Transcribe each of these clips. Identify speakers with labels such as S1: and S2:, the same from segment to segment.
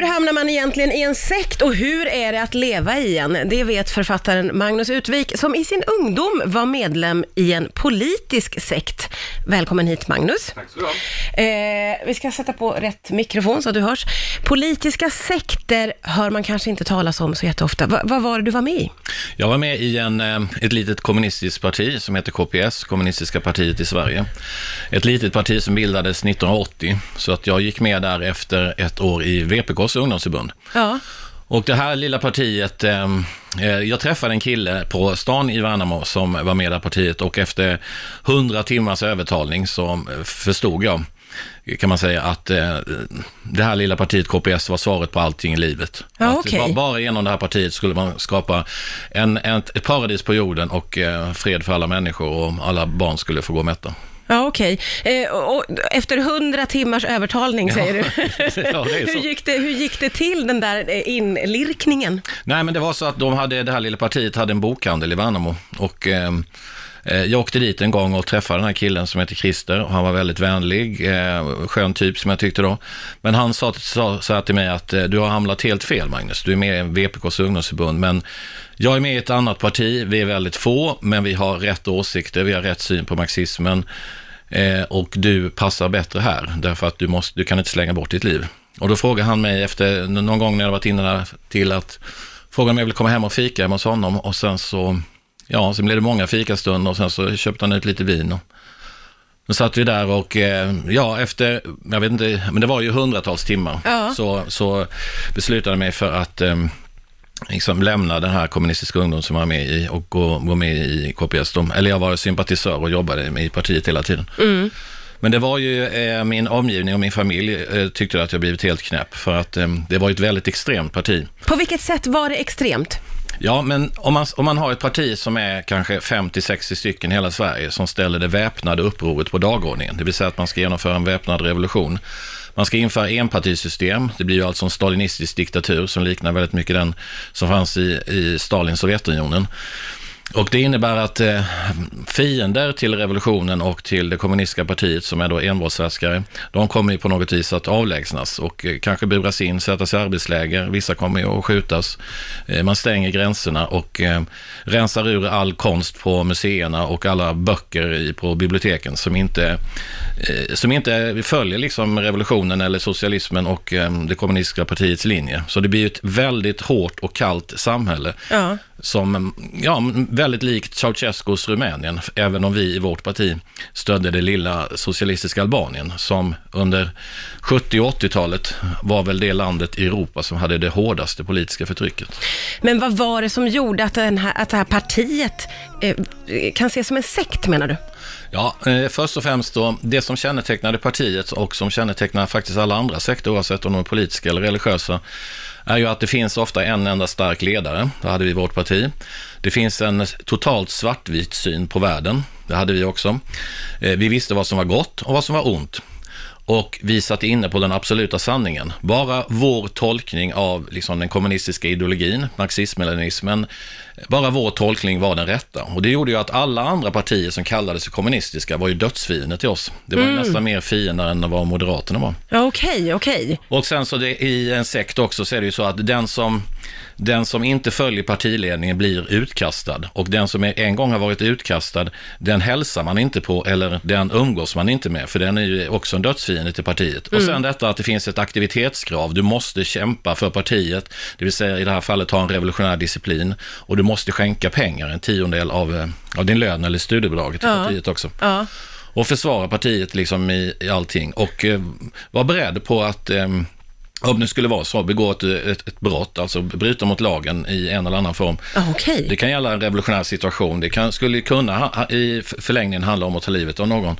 S1: Hur hamnar man egentligen i en sekt och hur är det att leva i en? Det vet författaren Magnus Utvik som i sin ungdom var medlem i en politisk sekt. Välkommen hit Magnus.
S2: Tack så.
S1: Eh, vi ska sätta på rätt mikrofon så att du hörs. Politiska sekter hör man kanske inte talas om så jätteofta. Va, vad var det du var med i?
S2: Jag var med i en, eh, ett litet kommunistiskt parti som heter KPS, Kommunistiska partiet i Sverige. Ett litet parti som bildades 1980, så att jag gick med där efter ett år i VPKs ungdomsförbund.
S1: Ja.
S2: Och det här lilla partiet, eh, eh, jag träffade en kille på stan i Värnamo som var med i det här partiet och efter 100 timmars övertalning så eh, förstod jag, kan man säga, att eh, det här lilla partiet KPS var svaret på allting i livet.
S1: Ja,
S2: att
S1: okej.
S2: bara, bara genom det här partiet skulle man skapa en, en, ett paradis på jorden och eh, fred för alla människor och alla barn skulle få gå mätta.
S1: Ja, okej. Eh, och, och efter hundra timmars övertalning, säger du.
S2: Ja, det är så.
S1: hur, gick det, hur gick det till, den där eh, inlirkningen?
S2: Nej, men det var så att de hade, det här lilla partiet hade en bokhandel i Värnamo och eh, eh, jag åkte dit en gång och träffade den här killen som heter Christer och han var väldigt vänlig, eh, skön typ som jag tyckte då. Men han sa, sa så här till mig att du har hamnat helt fel Magnus, du är med i VPKs ungdomsförbund men jag är med i ett annat parti, vi är väldigt få men vi har rätt åsikter, vi har rätt syn på marxismen eh, och du passar bättre här därför att du, måste, du kan inte slänga bort ditt liv. Och då frågade han mig efter någon gång när jag varit inne där till att fråga om jag ville komma hem och fika hemma hos honom och sen så, ja, sen blev det många fikastunder och sen så köpte han ut lite vin och då satt vi där och eh, ja, efter, jag vet inte, men det var ju hundratals timmar,
S1: Ja.
S2: så, så beslutade jag mig för att eh, liksom lämna den här kommunistiska ungdom som jag var med i och gå, gå med i KPS. De, eller jag var sympatisör och jobbade i partiet hela tiden. Men det var ju eh, min omgivning och min familj eh, tyckte att jag blivit helt knäpp för att eh, det var ett väldigt extremt parti.
S1: På vilket sätt var det extremt?
S2: Ja, men om man, om man har ett parti som är kanske 50-60 stycken i hela Sverige som ställer det väpnade upproret på dagordningen, det vill säga att man ska genomföra en väpnad revolution. Man ska införa enpartisystem, det blir ju alltså en stalinistisk diktatur som liknar väldigt mycket den som fanns i, i Stalins Sovjetunionen. Och det innebär att eh, fiender till revolutionen och till det kommunistiska partiet som är då envåldshärskare, de kommer ju på något vis att avlägsnas och eh, kanske buras in, sättas i arbetsläger, vissa kommer ju att skjutas. Eh, man stänger gränserna och eh, rensar ur all konst på museerna och alla böcker i, på biblioteken som inte, eh, som inte följer liksom revolutionen eller socialismen och eh, det kommunistiska partiets linje. Så det blir ju ett väldigt hårt och kallt samhälle
S1: Ja
S2: som, ja, väldigt likt Ceausescus Rumänien, även om vi i vårt parti stödde det lilla socialistiska Albanien, som under 70 och 80-talet var väl det landet i Europa som hade det hårdaste politiska förtrycket.
S1: Men vad var det som gjorde att, här, att det här partiet eh, kan ses som en sekt, menar du?
S2: Ja, eh, först och främst då, det som kännetecknade partiet och som kännetecknar faktiskt alla andra sekter, oavsett om de är politiska eller religiösa, är ju att det finns ofta en enda stark ledare. Det hade vi i vårt parti. Det finns en totalt svartvit syn på världen. Det hade vi också. Eh, vi visste vad som var gott och vad som var ont. Och vi satt inne på den absoluta sanningen. Bara vår tolkning av liksom, den kommunistiska ideologin, marxism-leninismen, bara vår tolkning var den rätta. Och det gjorde ju att alla andra partier som kallade sig kommunistiska var ju dödsfiender till oss. Det var ju nästan mer fiender än vad Moderaterna var.
S1: Ja, okej, okej.
S2: Och sen så det, i en sekt också så är det ju så att den som, den som inte följer partiledningen blir utkastad. Och den som en gång har varit utkastad, den hälsar man inte på eller den umgås man inte med. För den är ju också en dödsfiende till partiet. Och sen detta att det finns ett aktivitetskrav. Du måste kämpa för partiet, det vill säga i det här fallet ha en revolutionär disciplin. Och du måste skänka pengar, en tiondel av, eh, av din lön eller studiebidraget till
S1: Ja.
S2: partiet också
S1: Ja.
S2: och försvara partiet liksom i, i allting och eh, var beredd på att eh, om det skulle vara så, begå ett, ett, ett brott, alltså bryta mot lagen i en eller annan form.
S1: Ja, okej.
S2: Det kan gälla en revolutionär situation, det kan, skulle kunna ha, i förlängningen handla om att ta livet av någon.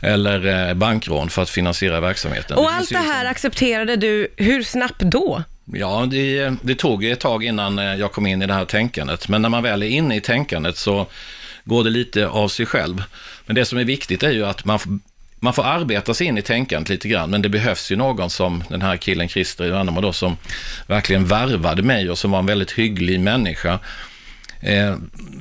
S2: Eller eh, bankrån för att finansiera verksamheten.
S1: Och
S2: Det
S1: allt det här
S2: liksom-
S1: accepterade du, hur snabbt då?
S2: Ja, det, det tog ett tag innan eh, jag kom in i det här tänkandet. Men när man väl är inne i tänkandet så går det lite av sig själv. Men det som är viktigt är ju att man, man får arbeta sig in i tänkandet lite grann, men det behövs ju någon som den här killen Christer i Värnamo då, som verkligen värvade mig och som var en väldigt hygglig människa. Eh,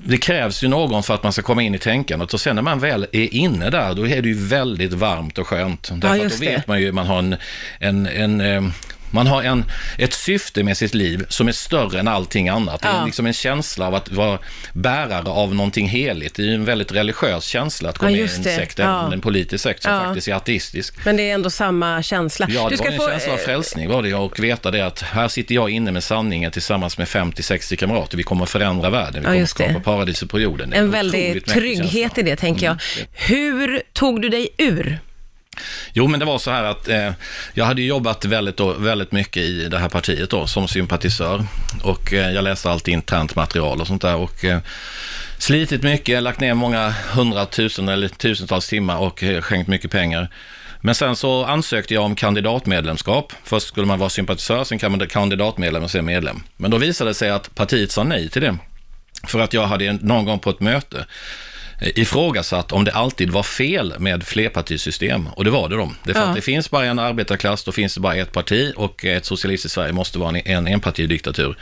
S2: det krävs ju någon för att man ska komma in i tänkandet och sen när man väl är inne där, då är det ju väldigt varmt och skönt. Därför att
S1: just
S2: då
S1: det.
S2: vet man ju, man har en, en, en, eh, Man har en, ett syfte med sitt liv som är större än allting annat. Det är
S1: Ja.
S2: liksom en känsla av att vara bärare av någonting heligt. Det är ju en väldigt religiös känsla att gå
S1: Ja,
S2: med i en sekt,
S1: Ja.
S2: en politisk sekt som
S1: Ja.
S2: faktiskt är ateistisk.
S1: Men det är ändå samma känsla.
S2: Ja, det
S1: du
S2: var en
S1: få,
S2: känsla av
S1: eh,
S2: frälsning var det och veta det att här sitter jag inne med sanningen tillsammans med 50-60 kamrater. Vi kommer att förändra världen, vi
S1: Ja,
S2: kommer att skapa paradiset på jorden.
S1: En
S2: otroligt
S1: väldig
S2: mäktig
S1: trygghet i det, tänker jag.
S2: Mm,
S1: Hur tog du dig ur?
S2: Jo, men det var så här att eh, jag hade jobbat väldigt, väldigt mycket i det här partiet då, som sympatisör. Och eh, jag läste allt internt material och sånt där. Och eh, slitit mycket, lagt ner många hundratusen eller tusentals timmar och eh, skänkt mycket pengar. Men sen så ansökte jag om kandidatmedlemskap. Först skulle man vara sympatisör, sen kan man kandidatmedlem och sen medlem. Men då visade det sig att partiet sa nej till det. För att jag hade någon gång på ett möte ifrågasatt om det alltid var fel med flerpartisystem. Och det var det då. Det
S1: Ja.
S2: att det finns bara en arbetarklass, då finns det bara ett parti och ett socialistiskt Sverige måste vara en, en enpartidiktatur.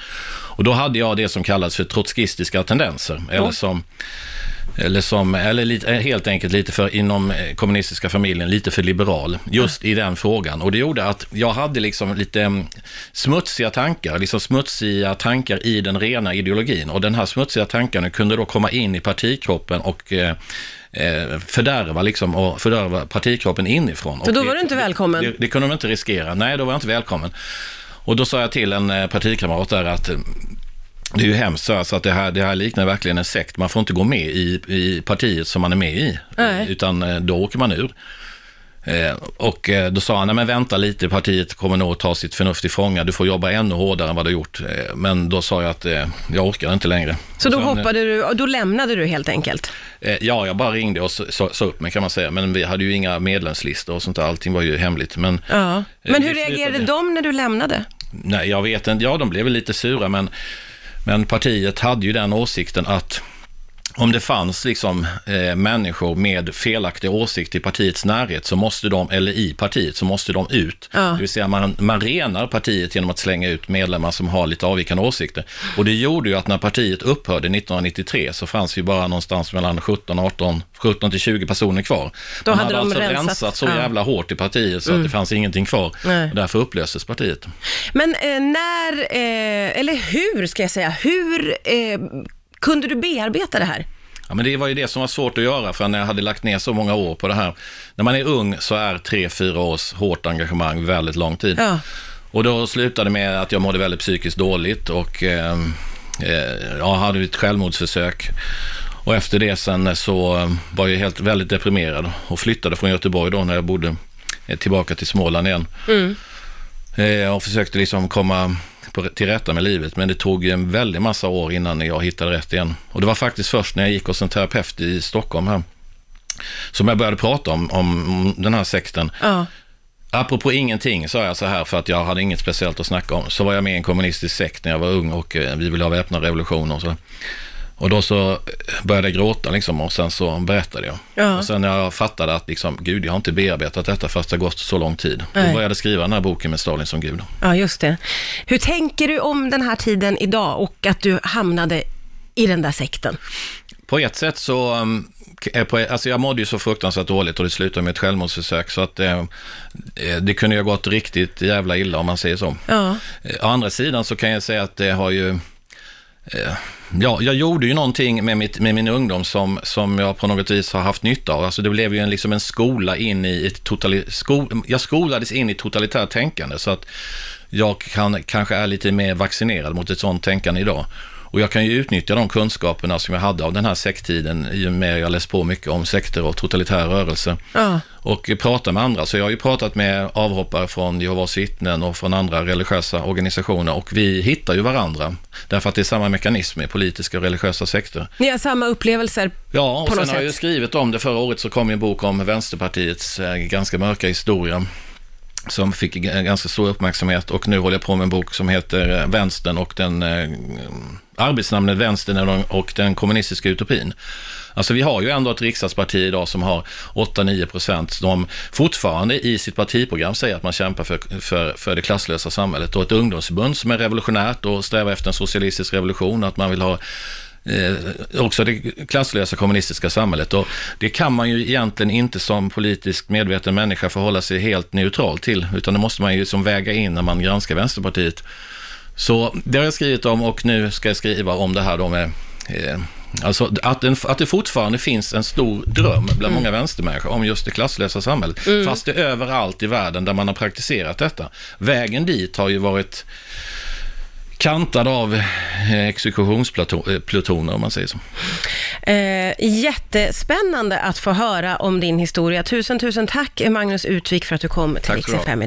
S2: Och då hade jag det som kallas för trotskistiska tendenser, eller som eller, som, eller lite, eh, helt enkelt lite för inom eh, kommunistiska familjen, lite för liberal, just i den frågan. Och det gjorde att jag hade liksom lite mm, smutsiga tankar, liksom smutsiga tankar i den rena ideologin. Och den här smutsiga tankarna kunde då komma in i partikroppen och eh, eh, fördärva, liksom, och fördärva partikroppen inifrån.
S1: Så då var
S2: det-
S1: du inte välkommen?
S2: Det, det kunde de inte riskera. Nej, då var jag inte välkommen. Och då sa jag till en partikamrat där att det är ju hemskt så alltså att det här, det här liknar verkligen en sekt. Man får inte gå med i, i partiet som man är med i,
S1: Nej.
S2: utan eh, då åker man ur. Eh, och eh, då sa han, nej men vänta lite, partiet kommer nog att ta sitt förnuft i fånga, du får jobba ännu hårdare än vad du har gjort. Men då sa jag att jag orkar inte längre.
S1: Så då
S2: eh,
S1: hoppade du, då lämnade du helt enkelt?
S2: Ja, jag bara ringde och sa upp mig kan man säga. Men vi hade ju inga medlemslistor och sånt där. Allting var ju hemligt. Men,
S1: Ja. Men hur reagerade de när du lämnade?
S2: nej, jag vet inte. Ja, de blev väl lite sura, men, men partiet hade ju den åsikten att om det fanns liksom eh, människor med felaktig åsikt i partiets närhet så måste de, eller i partiet, så måste de ut.
S1: Ja.
S2: Det vill säga man, man renar partiet genom att slänga ut medlemmar som har lite avvikande åsikter. Och det gjorde ju att när partiet upphörde 1993 så fanns ju bara någonstans mellan 17, 18, 17 till 20 personer kvar.
S1: Då
S2: man
S1: hade
S2: hade
S1: de
S2: alltså
S1: rensat,
S2: rensat, så
S1: ja. Mm.
S2: jävla hårt i partiet så att det fanns ingenting kvar.
S1: Nej.
S2: Och därför upplöstes partiet.
S1: Men eh, när, eh, eller hur ska jag säga, hur eh, kunde du bearbeta det här?
S2: Ja, men det var ju det som var svårt att göra, för när jag hade lagt ner så många år på det här. När man är ung så är tre, fyra års hårt engagemang väldigt lång tid.
S1: Ja.
S2: Och då slutade med att jag mådde väldigt psykiskt dåligt och eh, eh, jag hade ett självmordsförsök. Och efter det sen så var jag helt väldigt deprimerad och flyttade från Göteborg då när jag bodde eh, tillbaka till Småland igen. Eh, och försökte liksom komma på, till rätta med livet, men det tog en väldig massa år innan jag hittade rätt igen. Och det var faktiskt först när jag gick hos en terapeut i Stockholm här, som jag började prata om, om den här sekten.
S1: Ja.
S2: Apropå ingenting sa jag så här för att jag hade inget speciellt att snacka om. Så var jag med i en kommunistisk sekt när jag var ung och eh, vi ville ha väpnad revolution och så. Och då så började jag gråta liksom och sen så berättade jag.
S1: Ja.
S2: Och sen när jag fattade att liksom, gud jag har inte bearbetat detta fast det har gått så lång tid.
S1: Nej.
S2: Då började jag skriva den här boken med Stalin som gud.
S1: ja, just det. Hur tänker du om den här tiden idag och att du hamnade i den där sekten?
S2: På ett sätt så, um, på, alltså jag mådde ju så fruktansvärt dåligt och det slutade med ett självmordsförsök så att eh, eh, det kunde ju ha gått riktigt jävla illa om man säger så.
S1: Ja.
S2: Eh, Å andra sidan så kan jag säga att det har ju... Eh, ja, jag gjorde ju någonting med, mitt, med min ungdom som, som jag på något vis har haft nytta av. Alltså det blev ju en, liksom en skola in i ett totali, sko, Jag skolades in i totalitärt tänkande så att jag kan, kanske är lite mer vaccinerad mot ett sånt tänkande idag. Och jag kan ju utnyttja de kunskaperna som jag hade av den här sekttiden i och med jag läst på mycket om sekter och totalitär rörelse
S1: Ja.
S2: och prata med andra. Så jag har ju pratat med avhoppare från Jehovas vittnen och från andra religiösa organisationer och vi hittar ju varandra. Därför att det är samma mekanism i politiska och religiösa sekter.
S1: Ni har samma upplevelser?
S2: Ja, och
S1: På
S2: sen
S1: något
S2: har jag ju
S1: sätt.
S2: skrivit om det. Förra året så kom en bok om Vänsterpartiets eh, ganska mörka historia som fick ganska stor uppmärksamhet och nu håller jag på med en bok som heter eh, Vänstern och den, eh, arbetsnamnet Vänstern och den- kommunistiska utopin. Alltså vi har ju ändå ett riksdagsparti idag som har 8-9 procent som fortfarande i sitt partiprogram säger att man kämpar för, för, för det klasslösa samhället och ett ungdomsförbund som är revolutionärt och strävar efter en socialistisk revolution, att man vill ha eh, också det klasslösa kommunistiska samhället. Och det kan man ju egentligen inte som politiskt medveten människa förhålla sig helt neutral till, utan det måste man ju som väga in när man granskar Vänsterpartiet. Så det har jag skrivit om och nu ska jag skriva om det här då med eh, Alltså att, en, att det fortfarande finns en stor dröm bland mm. många vänstermänniskor om just det klasslösa samhället. Mm. Fast det är överallt i världen där man har praktiserat detta. Vägen dit har ju varit kantad av eh, exekutionsplutoner om man säger så.
S1: Eh, jättespännande att få höra om din historia. Tusen, tusen tack Magnus Utvik för att du kom till Riks FM idag.